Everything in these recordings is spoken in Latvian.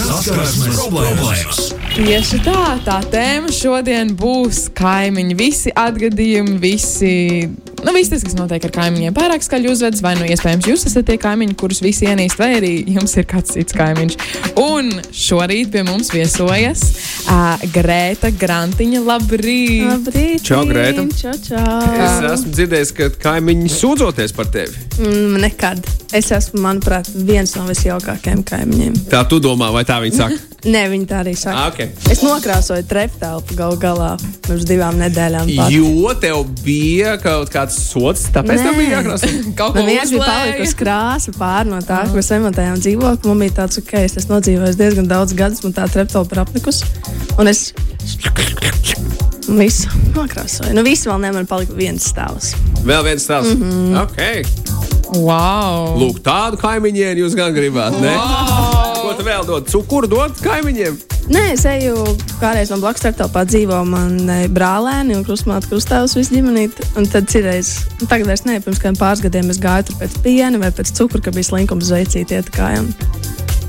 Saskarsmes problēmas! Tieši tā, tā tēma šodien būs kaimiņi. Visi atgadījumi, visi, nu, viss tas, kas notiek ar kaimiņiem, pārāk skaļi uzvedas, vai nu iespējams jūs esat tie kaimiņi, kurus visi ienīst, vai arī jums ir kāds cits kaimiņš. Un šorīt pie mums viesojas uh, Grēta Grantiņa. Labrīt! Labrīt! Čau, Grēta. Čau, čau! Es esmu dzirdējis, ka kaimiņi sūdzoties par tevi. Mm, nekad. Es esmu, manuprāt, viens no visjaukākajiem kaimiņiem. Tā tu domā, vai tā viņi saka? Nē, viņi tā arī saka. Ah, ok. Es nokrāsoju treptelpu gal galā pirms divām nedēļām. pat. Jo tev bija kaut kāds sots, tāpēc Nē. bija jākrāso. Kaut Man ko vienkārši bija palikusi krāsa pār no tā, ka mēs remontējām dzīvokli. Man bija tāds, ka es esmu nodzīvojis diezgan daudz gadus, man tā treptelpa ir apnikusi. Un es visu nokrāsoju. Nu, viss vēl nevar palikt viens stāvs. Vēl viens stāsts. Mm. -hmm. okay. Wow! Lūk, tādu kaimiņiem jūs gan gribētu. Ne? Ko tu vēl dod? Cukuru dod kaimiņiem? Nē, es eju, kādreiz man blakus telpā dzīvo mani brālēni un krustmāte krustāvs visu ģimenīti. Un tad citreiz, nu, tagad vairs ne, pirms kādiem pāris gadiem es gāju pēc piena vai pēc cukura, ka bija slinkums veicīt iet kājām.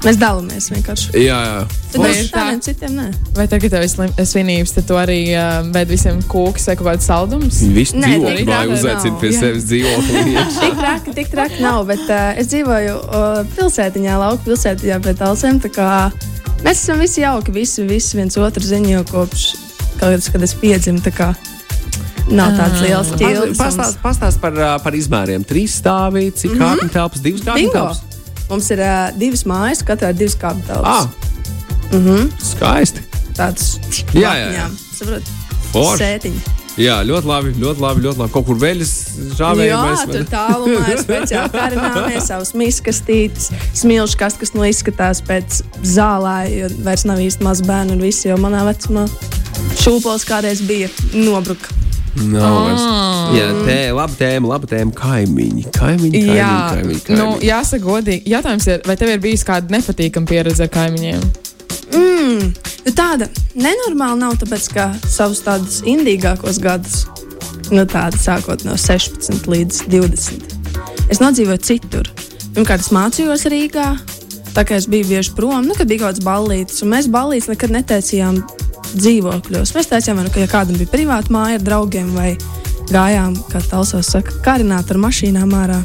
Mēs dalāmies vienkārši. Jā, jā. Tad mēs tādiem citiem nē. Vai tagad tev ir slim- svinības, tad tu arī uh, ved visiem kūkus vai kaut kāds saldums? Viss Nē, dzīvo, tik vai tāda uzaicina nav. pie Jā. sevis dzīvokli. Tik traki, tik traki nav, bet uh, es dzīvoju uh, pilsētiņā, lauku pilsētiņā pie talsēm. tā kā Mēs esam visi jauki, visi, visi viens otru ziņo jau kopš, kad, kad es piedzimu. tā kā Nav tāds liels ķīlis. Pastāst, pastāst par, par izmēriem. Trīs stāvī, cik mm -hmm. kāpņu telpas, divas kāpņu Bingo! telpas. Mums ir uh, divas mājas, katrā ir divas Ah, telpas. Mm -hmm. skaisti. Tāds Jā, jā, jā. saprot. Forši. Sētiņa. Jā, ļoti labi, ļoti labi, ļoti labi. Kaut kur veļas Jā, žāvējamies. tur tālumā ir speciāli karināmies savus miskastītes, smilšu kastes, kas nu izskatās pēc zālē, jo vairs nav īsti maz bērnu un visi jau manā vecumā. Šūpols kādreiz bija nobruka. Nav vairs. Jā, tē, laba tēma, laba tēma. Kaimiņi, kaimiņi, kaimiņi. Jā, kaimiņi, kaimiņi. nu, jāsaka, godīgi. Jautājums ir, vai tev ir bijis kāda nepatīkama pieredze ar kaimiņiem? Mm, nu tāda nenormāla nav, tāpēc ka savus tādus indīgākos gadus, nu tāda sākot no 16 līdz 20, es nodzīvoju citur. Pirmkārt, es mācījos Rīgā, tā kā es biju bieži prom, nu, kad bija kaut kāds ballītis, un mēs ballītis nekad netaisījām dzīvokļos. Mēs nu, ka ja kādam bija privāta māja ar draugiem, vai gājām, kā tālsos saka, karināt ar mašīnām ārā.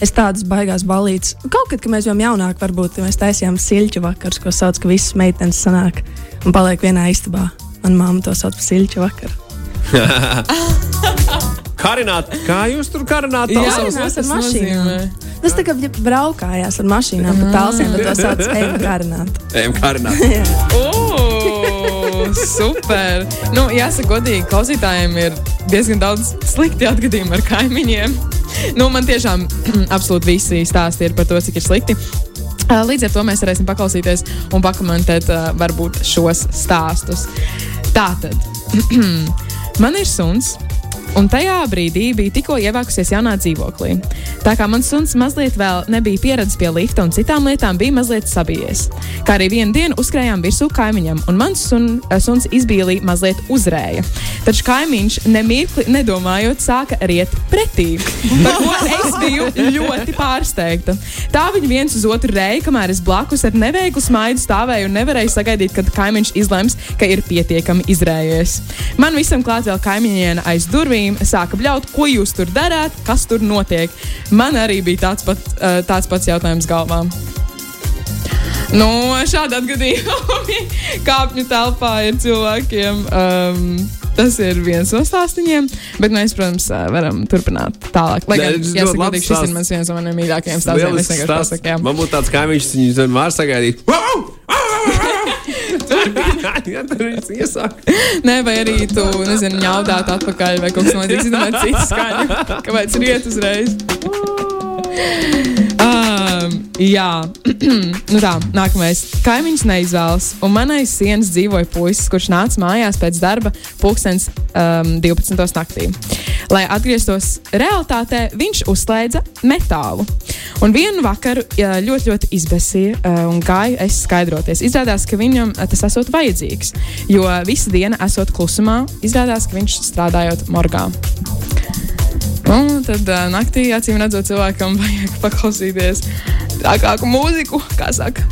Es tādas baigās balītas. Kaut kad, kad mēs bijām jaunāki, varbūt mēs taisījām silķu vakarus, ko sauc, ka visas meitenes sanāk un paliek vienā istabā. Manā māte to sauc par silķu vakaru. Karināt, kā jūs tur karināt? Jā, tas ar mašīnām. nozīmē. Tas tā kā ja braukājās ar mašīnām pa tālsiem, bet to sauc par karināt. Ejam karināt. Super! Nu, jāsaka, godīgi, klausītājiem ir diezgan daudz slikti atgadījumi ar kaimiņiem. Nu, man tiešām absolūti visi stāsti ir par to, cik ir slikti. Līdz ar to mēs varēsim paklausīties un pakomentēt varbūt šos stāstus. Tātad, man ir suns. Un tajā brīdī bija tikko ievākusies jaunā dzīvoklī. Tā kā mans suns mazliet vēl nebija pieredzējis pie lifta un citām lietām, bija mazliet sabijies. Kā arī vienu dienu uzkrājām virsū kaimiņam, un mans sun, eh, suns izbīlī mazliet uzrēja. Taču kaimiņš nemirkli nedomājot, sāka riet pretī. Par ko es biju ļoti pārsteigta. Tā viņi viens uz otru rēja, kamēr es blakus ar neveiklu smaidu stāvēju un nevarēju sagaidīt, kad kaimiņš izlems, ka ir pietiekami izrējies. Man visam klāt vēl kaimiņiene aiz durvīm sāka bļaut, ko jūs tur darāt, kas tur notiek. Man arī bija tāds, pat, uh, tāds pats jautājums galvā. Nu, šādi atgadījumi kāpņu telpā ir cilvēkiem. Um, tas ir viens no stāstiem, bet mēs, protams, ā, varam turpināt tālāk. Lai gan, ļoti labs godīgi, šis ir mans viens no maniem mīļākajiem stāstiem. Es vienkārši pasaku, jā. Man būtu tāds kaimiņš, viņu var sagaidīt. Wow! Jā, tur viņš iesāk. Nē, vai arī tu, nezinu, ņaudāt atpakaļ vai kaut kas notiks, zināt, citu skaņu, kāpēc riet uzreiz. Um, jā, nu tā, nākamais. Kaimiņš neizvēlas, un manai sienas dzīvoja puisis, kurš nāca mājās pēc darba pulkstens um, 12. naktī. Lai atgrieztos realitātē, viņš uzslēdza metālu. Un vienu vakaru ļoti, ļoti izbēsīja uh, un gāja es skaidroties. Izrādās, ka viņam uh, tas esot vajadzīgs, jo visa diena esot klusumā, izrādās, ka viņš strādājot morgā. Un tad uh, naktī, acīm redzot, cilvēkam vajag paklausīties trakāku mūziku, kā saka.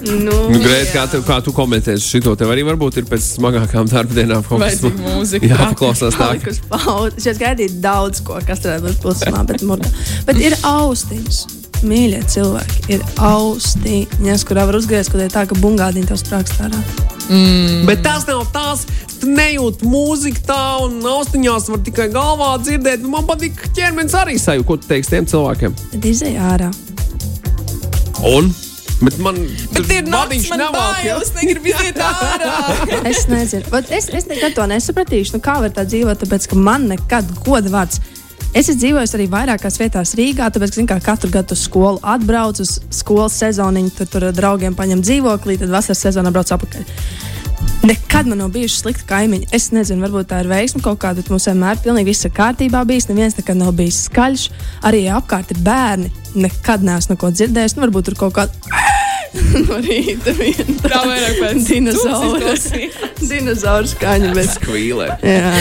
Nu, Nu, Grēt, kā, tev, kā tu komentēsi šo? Tev arī varbūt ir pēc smagākām darba dienām kaut kas Vajadzīga mūzika. Jā, paklausās tā. Es gaidīju daudz ko, kas tur būs plūsmā, bet, bet ir austiņas. Mīļie cilvēki, ir austiņas, kurā var uzgriezt, kad ir tā, ka bungādīna tev sprāgst ārā. Bet tas nav tās, tu nejūti mūziku tā, un austiņās var tikai galvā dzirdēt. Man patīk, ka ķermenis arī sajūt, ko tu teiksi tiem cilvēkiem. Tad izēj ārā. Un? Bet man Bet ir naktis, vadiņš man nevalk, ja? bail, es negribu iziet ārā. Es nezinu, Vat es, es nekad to nesapratīšu. Nu, kā var tā dzīvot? Tāpēc, ka man nekad goda vārds. Es esmu dzīvojis arī vairākās vietās Rīgā, tāpēc, ka kā, katru gadu uz skolu atbraucu uz skolas sezoniņu, tur, tur draugiem paņem dzīvoklī, tad vasaras sezonā brauc atpakaļ. Nekad man nav bijuši slikti kaimiņi. Es nezinu, varbūt tā ir veiksme kaut kāda, bet mums vienmēr pilnīgi viss ir kārtībā bijis. Neviens nekad nav bijis skaļš. Arī apkārt ir bērni. Nekad neesmu neko dzirdējis. Nu, varbūt tur kaut kāda no rīta viena Tā vairāk pēc dinozaura. Dinozauru skaņa. Bet, Skvīlē. jā.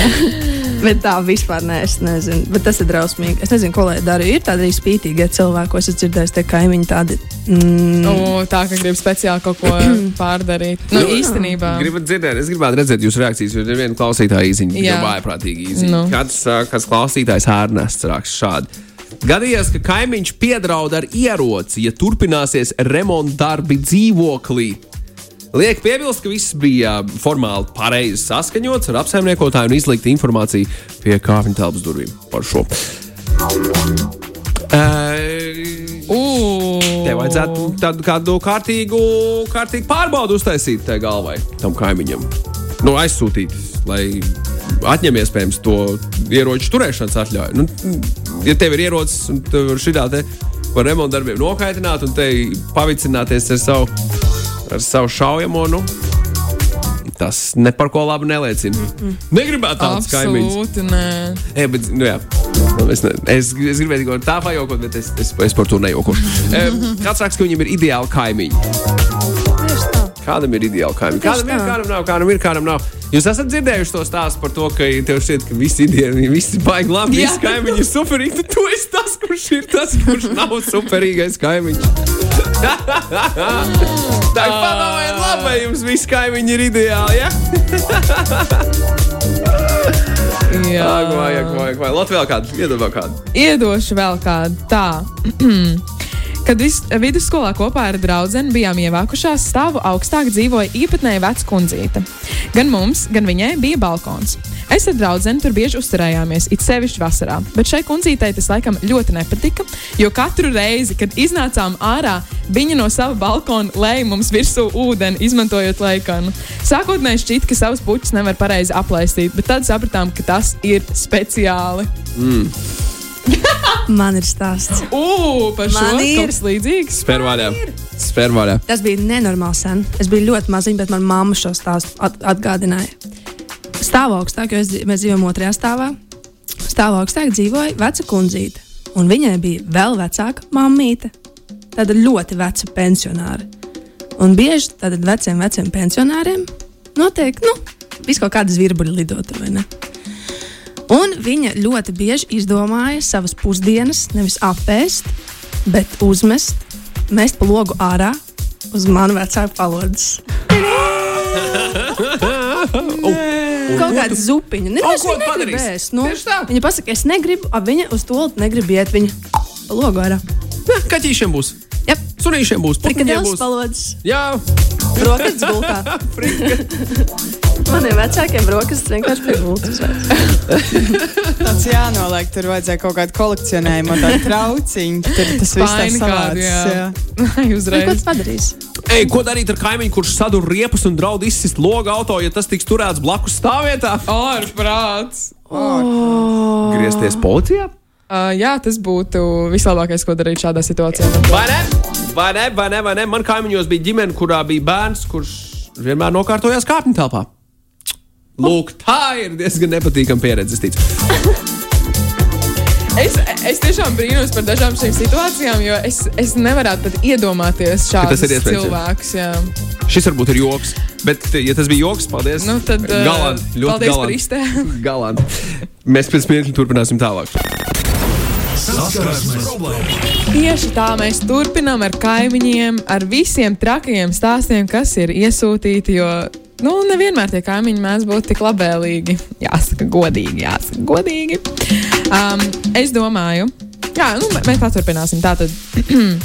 bet tā vispār nē, es nezinu. Bet tas ir drausmīgi. Es nezinu, ko lai dara. Ir tādi arī spītīgie cilvēki, ko es esmu dzirdējis, tie kaimiņi tādi. Mm, Nu, tā kā grib speciāli kaut ko pārdarīt. Nu, īstenībā. Gribat dzirdēt, es gribētu redzēt jūsu reakcijas, jo ir viena klausītāja īziņa, Jā. vājprātīgi īziņa. Nu. Kāds, kāds klausītājs ārnests raksta šādi. Gadījās, ka kaimiņš piedraud ar ieroci, ja turpināsies remonta darbi dzīvoklī. Liek piebilst, ka viss bija formāli pareizi saskaņots ar apsaimniekotāju un izlikta informācija pie kāpņu telpas durvīm par šo. Uh. Tev vajadzētu tādu kādu kārtīgu, kārtīgu pārbaudu uztaisīt tajā galvai, tam kaimiņam. Nu, aizsūtīt, lai atņem iespējams to ieroču turēšanas atļauju. Nu, ja tev ir ierocis un šī tāda par remontu darbiem nokaitināt un te pavicināties ar savu, ar savu šaujamo, nu, tas ne par ko labu neliecina. Mm -mm. Negribētu tāds kaimiņš. Absolūti, nē. E, bet, nu, jā. Nu, Es, ne, es, es gribēju tikai tā pajokot, bet es, es, es par to nejokošu. E, kāds raksta, ka viņam ir ideāli kaimiņi? Tā. Kādam ir ideāli kaimiņi? Kādam ir, tā. kādam nav, kādam ir, kādam nav. Jūs esat dzirdējuši to stāstu par to, ka tev šķiet, ka visi ideāli, visi baigi labi, visi kaimiņi ir superīgi. Tu esi tas, kurš ir tas, kurš nav superīgais kaimiņš. Tā ir padomājiet, labi, jums visi kaimiņi ir ideāli. Ja? Jā. Vajag, vajag. Lot vēl kādu, iedod vēl kādu. Iedošu vēl kādu tā. Kad vis, vidusskolā kopā ar draugu bijām ievākušās, stāvu augstāk dzīvoja īpatnēja veca kundzīte. Gan mums, gan viņai bija balkons. Es ar draugu tur bieži uzturējāmies, it sevišķi vasarā, bet šai kundzītei tas laikam ļoti nepatika, jo katru reizi, kad iznācām ārā, viņa no sava balkona lēja mums virsū ūdeni, izmantojot laikanu. Sākotnēji šķita, ka savus puķus nevar pareizi aplaistīt, bet tad sapratām, ka tas ir speciāli. Man ir stāsts. Ugh, par šo Man ir. kaut kas līdzīgs. Spērvaļā. Spērvaļā. Tas bija nenormāli sen. Es biju ļoti maziņa, bet manā mamma šo stāstu at atgādināja. Stāvā augstāk, jo es, dzīv- mēs dzīvojam otrajā stāvā. Stāvā augstāk dzīvoja veca kundzīte, un viņai bija vēl vecāka mammīte. Tāda ļoti veca pensionāra. Un bieži tādiem veciem, veciem pensionāriem notiek, nu, viss kaut kāda zvirbuļa lidota, vai ne? Un viņa ļoti bieži izdomāja savas pusdienas nevis apēst, bet uzmest, mest pa logu ārā uz manu vecāku palodzes. Kaut kāda zupiņa. Viņu padarīs? negribu ēst, Nu, tā. viņa pasaka, es negribu, ap viņa uz to negrib iet. Viņa pa logu ārā. Kaķīšiem būs. Jā, Sunīšiem būs. frikadeles būs. palodzes. Jā, Rokas gultā. Maniem vecākiem rokas vienkārši pie gultas. Tas jānoliek, tur vajadzēja kaut kādu kolekcionējumu, tādu trauciņu. Tur tas viss tā savāds. jā. jā. Ai, Nu, ko uzreiz. tas padarīs? Ej, ko darīt ar kaimiņu, kurš sadur riepas un draud izsist logu auto, ja tas tiks turēts blakus stāvvietā? Ārprāts. Griezties policijā? Uh, jā, tas būtu vislabākais, ko darīt šādā situācijā. Vai ne? Vai ne? Vai ne? Vai ne? Man kaimiņos bija ģimene, kurā bija bērns, kurš vienmēr nokārtojās kāpņu telpā. Lūk, tā ir diezgan nepatīkama pieredze. es. Es, es tiešām brīnos par dažām šīm situācijām, jo es, es nevarētu pat iedomāties šādus cilvēkus. Jā. Šis varbūt ir joks. Bet, ja tas bija joks, paldies. Nu, tad, uh, galanti, ļoti paldies par galanti. iztēli. galanti. Mēs pēc mirkļa turpināsim tālāk. Tieši tā mēs turpinām ar kaimiņiem, ar visiem trakajiem stāstiem, kas ir iesūtīti. Jo nu, nevienmēr tie kaimiņi mēdz būt tik labvēlīgi. Jāsaka, godīgi. Jāsaka, godīgi. Um, es domāju, jā, nu, mē- mēs paturpināsim. Tātad,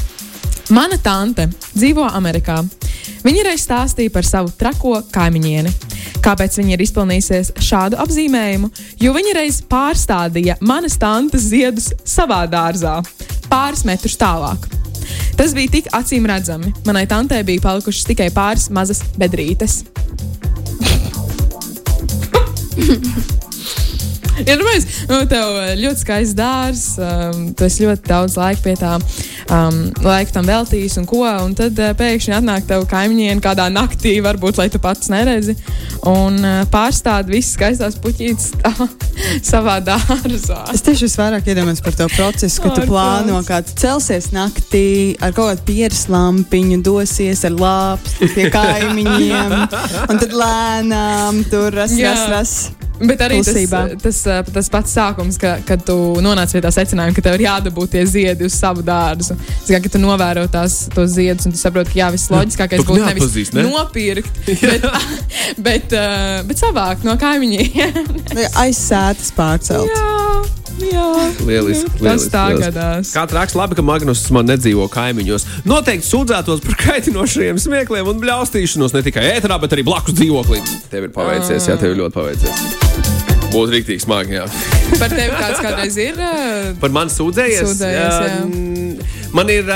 mana tante dzīvo Amerikā. Viņa reiz stāstīja par savu trako kaimiņieni. Kāpēc viņa ir izpelnījusies šādu apzīmējumu? Jo viņa reiz pārstādīja manas tantes ziedus savā dārzā, pāris metrus tālāk. Tas bija tik acīm redzami. Manai tantei bija palikušas tikai pāris mazas bedrītes. Ja domāju, nu, tev ļoti skaists dārsts, um, tu esi ļoti daudz laika pie tā, um, laika tam veltījis un ko. Un tad uh, pēkšņi atnāk tev kaimiņieni kādā naktī, varbūt, lai tu pats neredzi, un uh, pārstāda visas skaistās puķītes tā, savā dārzā. Es tieši visvairāk iedomājos par to procesu, ka tu plāno, kā tu celsies naktī ar kaut kādu pieres lampiņu, dosies ar lāpstu pie kaimiņiem, un tad lēnām tur ras, ras, ras. Bet arī tas, Klusībā. tas, uh, tas pats sākums, ka, kad tu nonāc pie tā secinājuma, ka tev ir jādabūt tie ziedi uz savu dārzu. Tas kā, ka tu novēro tās, tos ziedus, un tu saproti, ka jā, viss loģiskākais Tu būtu nevis ne? nopirkt, bet, bet, uh, bet savākt no kaimiņiem. Aizsētas pārcelt. jā, jā. Lieliski. Tas lieliski, tā lieliski. gadās. Kāds raksta, labi, ka Magnus man nedzīvo kaimiņos. Noteikti sūdzētos par kaitinošiem smiekliem un bļaustīšanos ne tikai ēterā, bet arī blakus dzīvoklī. Tev ir paveicies, jā, tev ir ļoti paveicies. Būtu rīktīgi smagi, jā. Par tevi kāds kādreiz ir? Par mani sūdzējies. Sūdzējies, jā. mm, Man ir,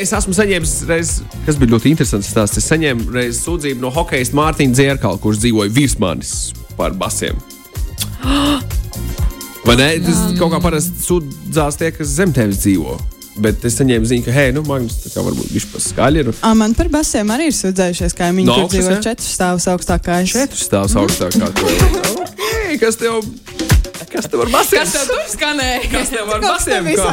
es esmu saņēmis, reiz, kas bija ļoti interesants stāsts. Es saņēmu reiz sūdzību no hokeja Mārtiņa Dzērkala, kurš dzīvoja virs manis par basiem. Vai ne? Tas kaut kā parasti sūdzās tie, kas zem tevis dzīvo. Bet es saņēmu ziņu, ka, hei, nu, Magnus, tā kā varbūt viņš pa skaļi ir. Ā, Man par basiem arī ir sūdzējušies kaimiņi, No kur augšas, dzīvo jā? četrus stāvus augstākais. Četri stāvs augstāk kā tu. Okay, kas tev? Kas tev ar basiem? Kas tev tur skanēja? Kas tev ar kas viss Kā?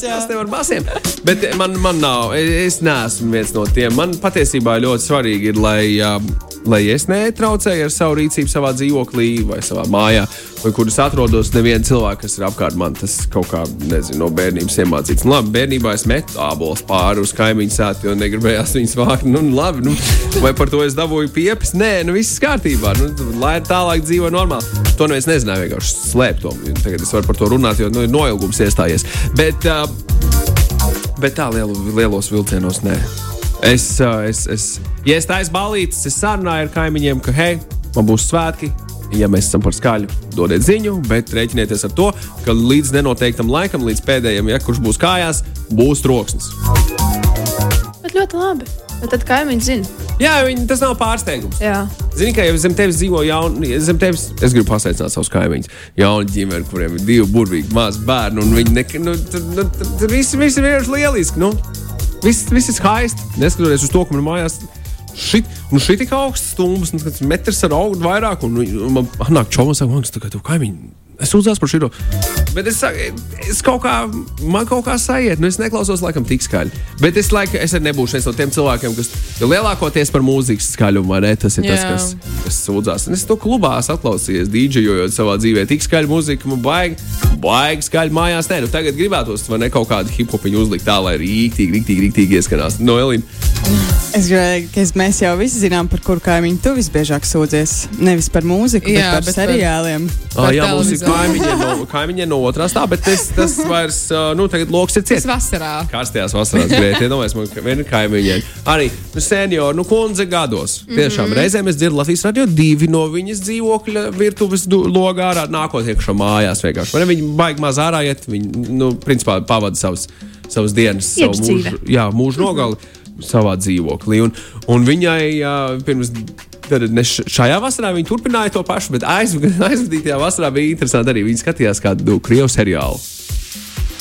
jā. Tas tev ar basiem. Bet man, man nav, es neesmu viens no tiem. Man patiesībā ļoti svarīgi ir, lai, um, lai es netraucēju ar savu rīcību savā dzīvoklī vai savā mājā, vai kur es atrodos. Neviena cilvēka, kas ir apkārt man, tas kaut kā, nezinu, no bērnības iemācīts. Nu, labi, bērnībā es metu ābolus pāri uz kaimiņu sēti, jo negribējās viņus vākt. Nu, labi, nu, vai par to es dabūju piepis? Nē, nu viss kārtībā. Nu, lai tālāk dzīvo normāli. To nu es nezināju, vienkārši slēpt to. Tagad es varu par to runāt, jo nu, noilgums iestājies. Bet, uh, Bet tā lielu, lielos vilcienos nē. Es, es, es, ja es taisu balītas, es sarunāju ar kaimiņiem, ka, hei, man būs svētki. Ja mēs esam par skaļu, dodiet ziņu, bet rēķinieties ar to, ka līdz nenoteiktam laikam, līdz pēdējiem, ja kurš būs kājās, būs troksnis. Bet ļoti labi. Bet tad kaimiņi zina. Jā, viņi, tas nav pārsteigums. Jā. Zini, ka jau zem tevis dzīvo jauni, zem tevis, es gribu pasveicināt savus kaimiņus. Jauni ģimeni, kuriem ir divi burvīgi mazi bērni, un viņi nekad, nu, tur, viss ir vienkārši lieliski. Nu. Viss, viss ir skaisti. Neskatoties uz to, ka man mājās šit, nu, šit tik augsts stūmus, un tas metrs ar augu vairāk, un, un man nāk čomas, man, tā kā tu kaimiņi. Es uzzināju par šo. Bet es, saku, es kaut kā, man kaut kā sajiet, nu es neklausos laikam tik skaļi. Bet es, laika, es arī nebūšu viens no tiem cilvēkiem, kas lielākoties par mūzikas skaļumu, vai ne? Tas ir tas, Jā. kas, kas sūdzās. Un es to klubā esmu atklausījies, dīdžejojot savā dzīvē. Tik skaļa mūzika, man baigi, baigi skaļi mājās. Nē, nu tagad gribētos, vai ne kaut kādu hip hopiņu uzlikt tā, lai rīktīgi, rīktīgi, rīktīgi ieskanās. No Elīna. Es gribēju, ka mēs jau visi zinām, par kuru kaimiņu tu visbiežāk sūdzies. Nevis par mūziku, Jā, bet par bet par- seriāliem. Ah, jā, mums ir televizoru. kaimiņi no, kaimiņi no otrās tā, bet tas, tas vairs, nu, tagad loks ir Tas ciets. vasarā. Karstajās vasarās grēti, iedomājieties, man viena kaimiņiem. Arī nu, seniori, nu, kundze gados. Tiešām reizēm es dzirdu Latvijas radio divi no viņas dzīvokļa virtuves logā ārā, nākot iekšā mājās vienkārši. Ne, Viņi baigi maz ārā iet, viņi, nu, principā pavada savas, savas dienas, savu Iekšdzīve. mūžu, jā, mūžu nogali savā dzīvoklī. Un, un viņai jā, pirms. Tad šajā vasarā viņi turpināja to pašu, bet aizv aizvadītajā vasarā bija interesanti arī. Viņi skatījās kādu krievu seriālu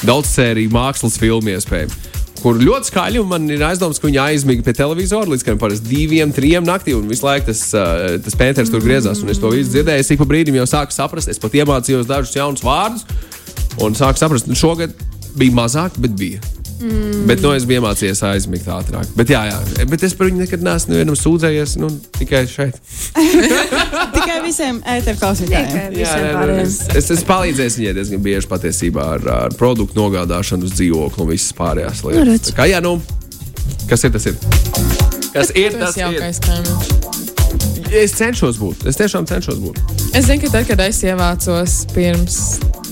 daudz sēriju mākslas filmu iespējams. Kur ļoti skaļi, un man ir aizdoms, ka viņi aizmiga pie televizora līdz kādam parasti diviem, trim naktī, un visu laiku tas, tas pēters tur griezās. Un es to visu dzirdēju, es ik pa brīdim jau sāku saprast, es pat iemācījos dažus jaunus vārdus, un sāku saprast, ka šogad bija mazāk, bet bija. Mm. Bet no, es biju iemācījies aizmigt ātrāk. Bet, jā, jā. Bet es par viņu nekad neesmu nevienam sūdzējies. Nu, tikai šeit. Tikai visiem ēteru klausītājiem. Tikai Jā, nu, pārējiem. es, es esmu palīdzējis viņai diezgan bieži patiesībā ar, ar produktu nogādāšanu uz dzīvokli un visas pārējās Nu, lietas. redz. Tā Kā, jā, nu, kas ir tas? Ir? Kas ir tas? Ir? jaukais kaimiņš. Es cenšos būt. Es tiešām cenšos būt. Es zinu, ka tad, kad es ievācos pirms,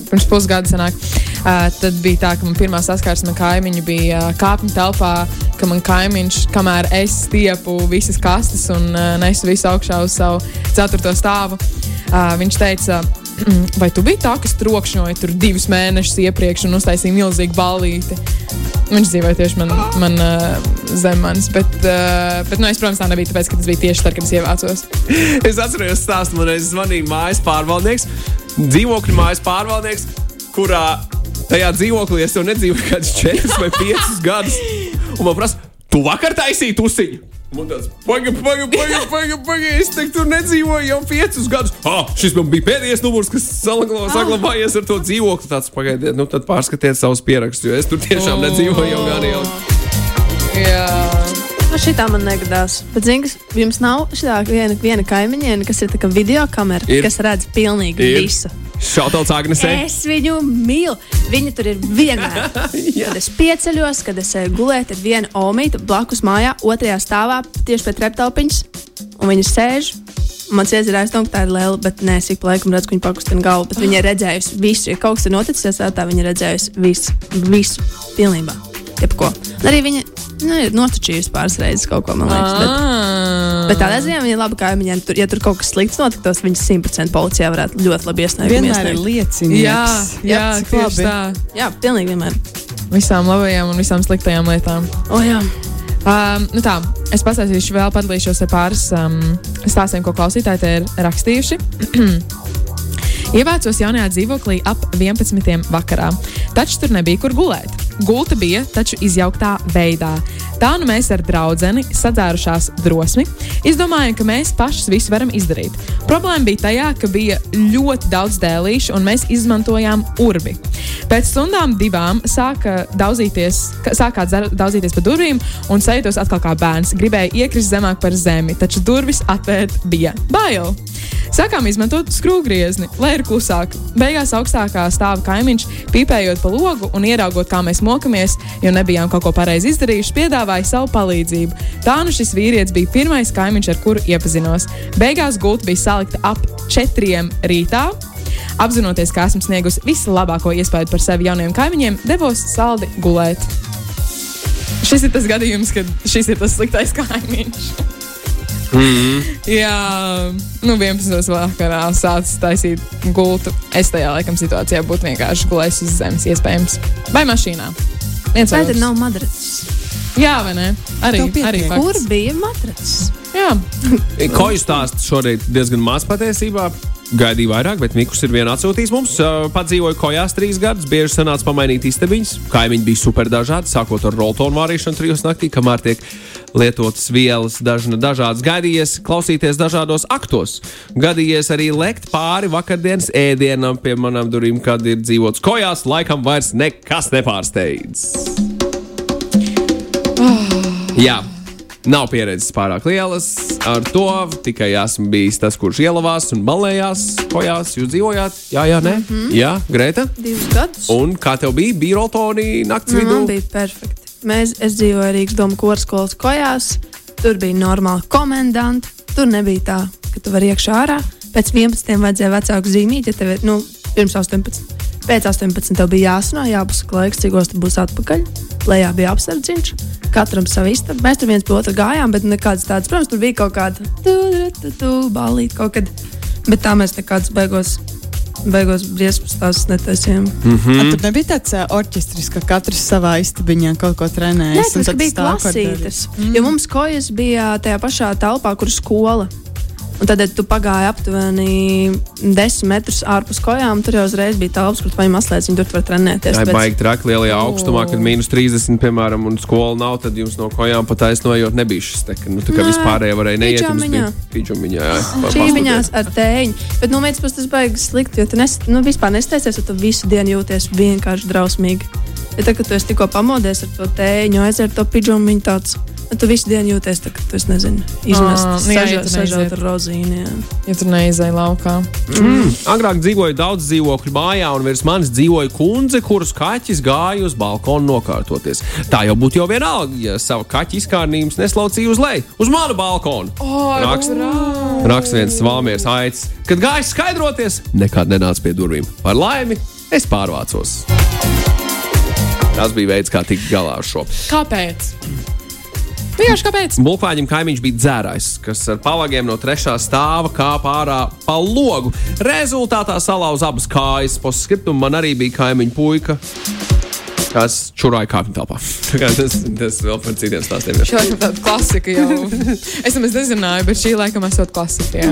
pirms pusgada, sanāk, uh, tad bija tā, ka man pirmā saskarsme ar kaimiņu bija uh, kāpņu telpā, ka man kaimiņš, kamēr es stiepu visas kastes un uh, nesu visu augšā uz savu ceturto stāvu, uh, viņš teica, vai tu biji tā, kas trokšņoja tur divus mēnešus iepriekš un uztaisīja milzīgu ballīti? Viņš dzīvoja tieši man, man uh, zem manis, bet, uh, bet nu, es, protams, tā nebija, tāpēc, tas bija tieši tad, kad es ievācos. Es atceros, stāstu man reiz zvanīja mājas pārvaldnieks, dzīvokļu mājas pārvaldnieks, kurā tajā dzīvoklī es jau nedzīvoju kādus 4 vai 5 gadus. Un man prasa, tu vakar taisīji tusiņu? Pagaidi, pagaidi, pagaidi, pagaidi, es te tur nedzīvoju jau 5 gadus. Ah, šis man bija pēdējais numurs, kas salaglo- saglabājies ar to dzīvokli. Tāds, pagaidiet, nu tad pārskatiet savus pierakstus, jo es tur tiešām nedzīvoju jau gan ilgi. Jā. Nu, šitā man negadās. Bet, zini, jums nav šitā viena, viena kaimiņiene, kas ir tā kā video kamera, Ir. kas redz pilnīgi Ir. visu. Šautauts Agnesei. Es viņu mīlu. Viņa tur ir vienmēr. kad es pieceļos, kad es eju gulēt, tad viena omīte blakus mājā, otrajā stāvā, tieši pie treptelpiņas, un viņa sēž. Mans iedzīvotājs ir aizdomāts, ka tā ir liela, bet nē, es ik pa laikam redzu, ka viņa pakustina galvu. Bet viņa ir redzējusi visu. Ja kaut kas ir noticis, tad tā viņa ir redzējusi visu, visu pilnībā. Jebko. Un arī viņa nu, ir notučījusi pāris reizes kaut ko, man liekas. Bet, Ah. bet tādā ziņā viņa ir laba kaimiņa. Tur, ja tur kaut kas slikts notiktos, viņa simtprocentīgi policijā varētu ļoti labi iesniegt. Vienmēr ir liecinieks. Jā, jā, cik tieši labi. tā. Jā, pilnīgi vienmēr. Visām labajām un visām sliktajām lietām. O, jā. Um, nu tā, es pastāstīšu, vēl padalīšos ar pāris um, stāstiem, ko klausītāji te ir rakstījuši. Ievācos jaunajā dzīvoklī ap 11. vakarā, taču tur nebija kur gulēt. Gulta bija taču izjauktā veidā. Tā nu mēs ar draugu sadzērušās drosmi, izdomājām, ka mēs paši visu varam izdarīt. Problēma bija tajā, ka bija ļoti daudz dēlīšu, un mēs izmantojām urbi. Pēc stundām divām sāka daudzīties, sākāt daudzīties pa durvīm, un sajūtos atkal kā bērns. Gribēju iekrist zemāk par zemi, taču durvis atvērt bija bail. Sākām izmantot skrūvgriezni, lai ir klusāk. Beigās augstākā stāva kaimiņš, pīpējot pa logu un ieraugot, kā mēs mokamies, jo nebijām kaut ko pareizi izdarījuši, piedāvāja savu palīdzību. Tā nu šis vīrietis bija pirmais kaimiņš, ar kuru iepazinos. Beigās gulta bija salikta ap četriem rītā. Apzinoties, ka esmu sniegusi vislabāko iespēju par sevi jauniem kaimiņiem, devos saldi gulēt. Šis ir tas gadījums, kad šis ir tas sliktais kaimiņš. Jā, nu 11. vakarā sācis taisīt gultu. Es tajā laikam situācijā būtu vienkārši gulējis uz zemes, iespējams, vai mašīnā. Viens Vai otrs. nav matracis? Jā, vai ne? Arī, arī Kur fakts. bija matracis? Jā, Koju stāsts šorīt diezgan maz patiesībā. Gaidīju vairāk, bet Mikls ir viens atsūtījis mums. Padzīvoju kojās trīs gadus, bieži sanāca pamainīt istabiņas. Kaimiņi bija super dažādi, sākot ar roltonu vārīšanu trijos naktī, kamēr tiek lietotas vielas dažna, dažādas. Gaidījies klausīties dažādos aktos. Gadījies arī lekt pāri vakardienas ēdienam pie manām durvīm, kad ir dzīvots kojās. Laikam vairs nekas nepārsteidz. Jā. Nav pieredzes pārāk lielas ar to. Tikai esmu bijis tas, kurš ielavās un malējās, kojās. Jūs dzīvojāt? Jā, jā, nē. Mm -hmm. Jā, Greta. Divus gadus. Un kā tev bija? Bija roltoni naktas vidū. man bija perfekti. Mēs, es dzīvoju Rīgas domu korskolas kojās. Tur bija normāli komendanti. Tur nebija tā, ka tu vari iekšā ārā. Pēc 11. vajadzēja vecāku zīmīt, ja tev ir nu, pirms 18. Pēc 18. tev bija jāsno, jāpasaka laiks, cik ostas būs atpakaļ. Lejā bija apsardziņš, katram savu istabu. Mēs tur viens pie otra gājām, bet nekādas tādas, protams, tur bija kaut kāda tu, tu, tu, balīta kaut kad. Bet tā mēs nekādas beigās, beigās briesmas tās netaisījām. Mhm. Mm. Tur nebija tāds uh, orķestris, ka katrs savā istabiņā kaut ko trenējas. Nē, un tas bija klasītas. Mm. Jo mums kojas bija tajā pašā telpā, kur skola. Un tad, kad tu pagāji aptuveni desmit metrus ārpus kojām, tur jau uzreiz bija telpas, kur vai mazliet viņi tur var trenēties. Tā ir tāpēc- baigi traki lielajā augstumā, kad mīnus 30, piemēram, un skola nav, tad jums no kojām pat aizsnojot nebija šis te, ka, nu, tā kā Nē, vispārējie varēja neiet. bija Pidžamiņā, jā. Čīmiņās ar tēņu. Bet no vienas puses tas baigs slikti, jo tu nes, nu, vispār nesteigsies, jo tu visu dienu jūties vienkārši drausmīgi. Ja tā, kad tu esi tikko pamodies ar to tēņu, aiziet ar to viņa tāds. Nu, tu visu dienu jūties tā, ka tu esi, nezinu, izmests, nu tu neiziet. ar rozīnu. jā. Ja tur neizai laukā. Mm. Agrāk dzīvoja daudz dzīvokļu mājā, un virs manis dzīvoja kundze, kuras kaķis gāja uz balkonu nokārtoties. Tā jau būtu jau vienalga, ja savu kaķu izkārnījums neslaucīja uz leju, uz manu balkonu. Raksta Rakst viens svāmies aicis. Kad gāja skaidroties, nekad nenāca pie durvīm. Par laimi, es pārvācos. Tas bija veids, kā tikt galā ar šo. Kāpēc? Vienkārši kāpēc? Bulkvāģim kaimiņš bija dzērājs, kas ar pavagiem no trešā stāva kāpa ārā pa logu. Rezultātā salauza abas kājas. Postscriptum man arī bija kaimiņu puika. Kas čurāja kāpņu telpā. Tas, tas vēl par citiem stāstiem. Šī laikam tāda klasika jau. es nemaz nezināju, bet šī laikam esot klasika. Jā.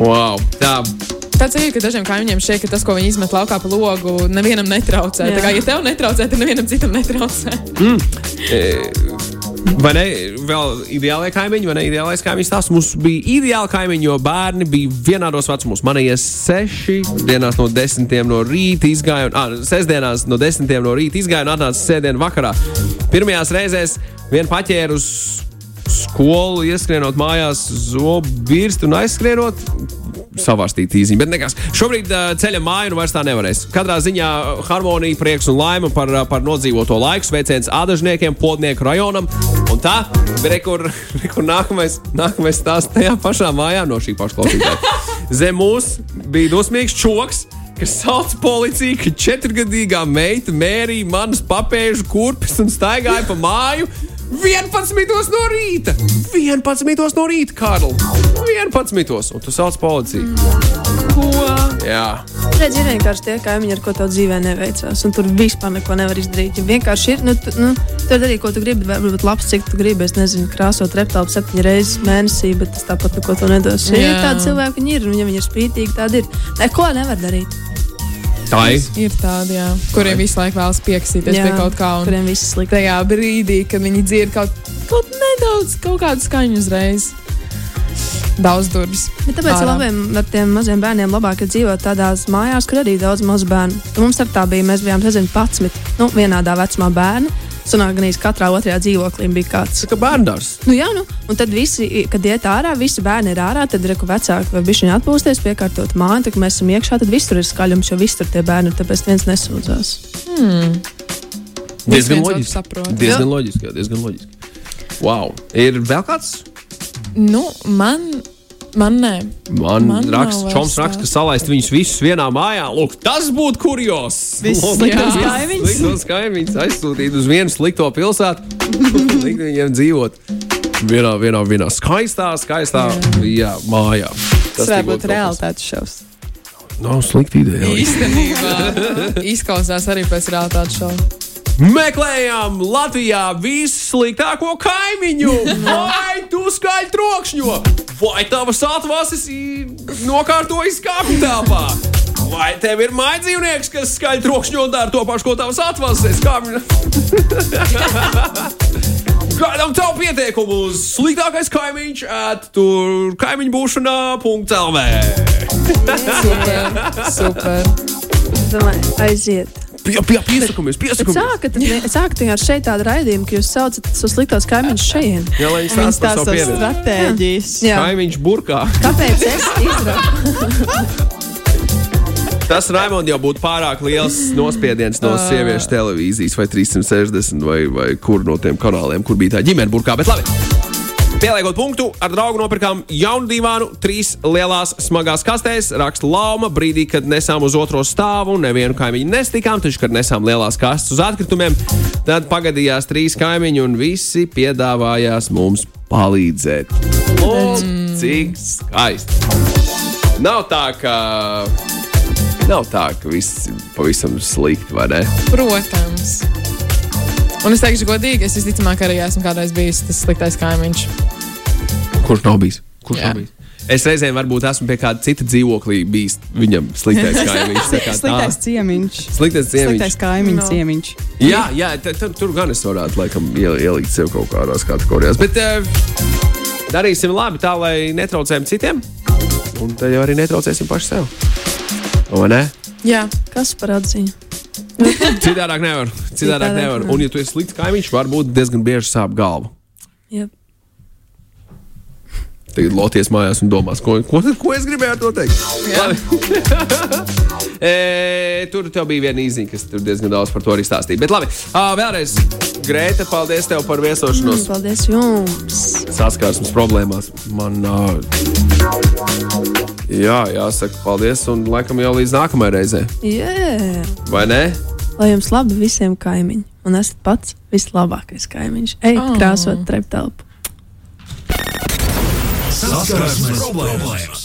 Wow, tā. Tāds ir, ka dažiem kaimiņiem šķiet, ka tas, ko viņi izmet laukā pa logu, nevienam netraucē. Jā. Tā kā, ja tev netraucē, tad nevienam citam netraucē. Vai ne? Vēl ideālajā kaimiņā, vai ne? Ideālais kaimiņš tās mums bija ideāli kaimiņi, jo bērni bija vienādos vecumos. Man ir seši dienās no desmitiem no rīta izgāja, un ah, sestdienās no desmitiem no rīta izgāja un atnāca sēdienu vakarā. Pirmajās reizēs vien paķēru uz skolu, ieskrienot mājās zobu birstu un aizskrienot. Savārstīt īziņā, bet nekas. Šobrīd uh, ceļa māju nu vairs tā nevarēs. Katrā ziņā harmonija, prieks un laime par, par nodzīvoto laiku. Sveiciens ādažniekiem, podnieku rajonam. Un tā, bet re, kur, re, kur nākamais, nākamais stāsts tajā pašā mājā no šī paša klausītāja. Zem mūs bija dosmīgs čoks. Kas sauc policiju, ka četrgadīgā meita mērīja manas papēžu kurpes un staigāja pa māju 11 no rīta! 11 no rīta, Kārl! 11. Un tu sauc policiju. Ko? Jā. Redz, ir vienkārši tie kaimiņi, ar ko tev dzīvē neveicās. Un tur vispār neko nevar izdarīt. Ja vienkārši ir, nu, tu, nu, tu dari, ko tu gribi. Varbūt labs, cik tu gribi. Es nezinu, krāsot reptālu septiņas reizes mēnesī, bet tas tāpat neko to nedos. Jā. ir tādi cilvēki, viņi ir, un ja viņi ir spītīgi, tādi ir. Neko nevar darīt. Tā ir. Ir tādi, jā, kuriem visu laiku vēlas pieksīties pie kaut kā. Un kuriem viss slikti. tajā brīdī, kad viņi dzird kaut, kaut nedaudz, kaut kādu skaņu uzreiz. Daudz durvis. Bet tāpēc Ārā. labiem, ar tiem maziem bērniem labāk ir dzīvot tādās mājās, kur arī daudz mazu bērnu. Un Mums ar tā bija, mēs bijām, nezinu, 11, nu, vienādā vecumā bērni. Sanāk, gan katrā otrajā dzīvoklī bija kāds. Tas kā bērndārs. Nu, jā, nu, un tad visi, kad iet ārā, visi bērni ir ārā, tad reku vecāki vai bišķiņi atpūsties, piekārtot māju, tad kad mēs esam iekšā, tad viss tur ir skaļums, jo viss tur tie bērni ir, tāpēc viens nesūdzās. Diezgan viens otru loģiski. Diezgan loģiski, jā, diezgan loģiski. Wow. Ir vēl kāds? Nu, man, man nē. Man, Man raksts, Čoms raksta, ka salaist viņus visus vienā mājā. Lūk, tas būtu kurjos. Sliktos jā. kaimiņus. Sliktos kaimiņus aizsūtīt uz vienu slikto pilsētu. Likt viņiem dzīvot vienā, vienā, vienā skaistā, skaistā jā, mājā. Tas varētu būt realitātes šovs. Nav slikta ideja. Īstenībā izklausās arī pēc realitātes šova. Meklējām Latvijā vissliktāko kaimiņu! Vai tu skaļi trokšņo? Vai tavas atvases nokārtojas kāpņu telpā? Vai tev ir maidzīvnieks, kas skaļi trokšņo un dara to pašu, ko tavs atvases? Kāpņu... Gaidām tavu pieteikumu uz sliktākais kaimiņš, at tur kaimiņu būšanā. .lv. Super, super. Domāju, aiziet. Pie, pie, piesakamies, piesakamies! sākat, sākat ar šeit tādu raidījumu, ka jūs saucat tos sliktos kaimiņus šeit. Jā, lai viņi stāsta par tās savu pieredzi. stratēģijas. Jā. Kaimiņš burkā. Kāpēc es izraku? Tas Raimond jau būtu pārāk liels nospiediens no sieviešu televīzijas, vai 360, vai, vai kur no tiem kanāliem, kur bija tā ģimene burkā. Bet labi, pieliekot punktu, ar draugu nopirkām jaunu divānu, trīs lielās smagās kastēs, raksta lauma. Brīdī, kad nesām uz otro stāvu, nevienu kaimiņu nestikām, taču, kad nesām lielās kastes uz atkritumiem, tad pagadījās trīs kaimiņi un visi piedāvājās mums palīdzēt. Lūk, cik skaisti! Nav tā, ka. Nav tā, ka viss pavisam slikti, vai ne? Protams. Un es teikšu, godīgi, es visticamāk arī esmu kādreiz bijis tas sliktais kaimiņš. Kurš nav bijis? Kurš Jā. nav bijis? Es reizēm varbūt esmu pie kāda cita dzīvoklī bijis viņam sliktais kaimiņš. Sliktais ciemiņš. Sliktais ciemiņš. Sliktais kaimiņš, No. ciemiņš. Jā, jā t- t- tur gan es varētu laikam iel- ielikt sev kaut kādās kategorijās. Bet uh, darīsim labi tā, lai netraucējam citiem. Un tad jau arī netraucēsim paši sev. Vai ne? Jā, Kas par atziņu? Citādāk nevar. Citādāk Citādāk nevar. Un, ja tu esi slikts kaimiņš, varbūt diezgan bieži sāp galva. Jep. Tagad loties mājās un domās, ko, ko, ko es gribēju ar to teikt. E, tur tev bija viena īziņa, kas tur diezgan daudz par to arī stāstīja. Bet labi, uh, vēlreiz, Grēta, paldies tev par viesošanos Paldies jums! saskarsmes problēmās. Man, uh, jā, jāsaka, paldies, un laikam jau līdz nākamajai reizei. Yeah. Vai ne? Lai jums labi visiem kaimiņiem, un esat pats vislabākais kaimiņš. Ej, Oh. krāsot treptelpu! Saskarsmes problēmas.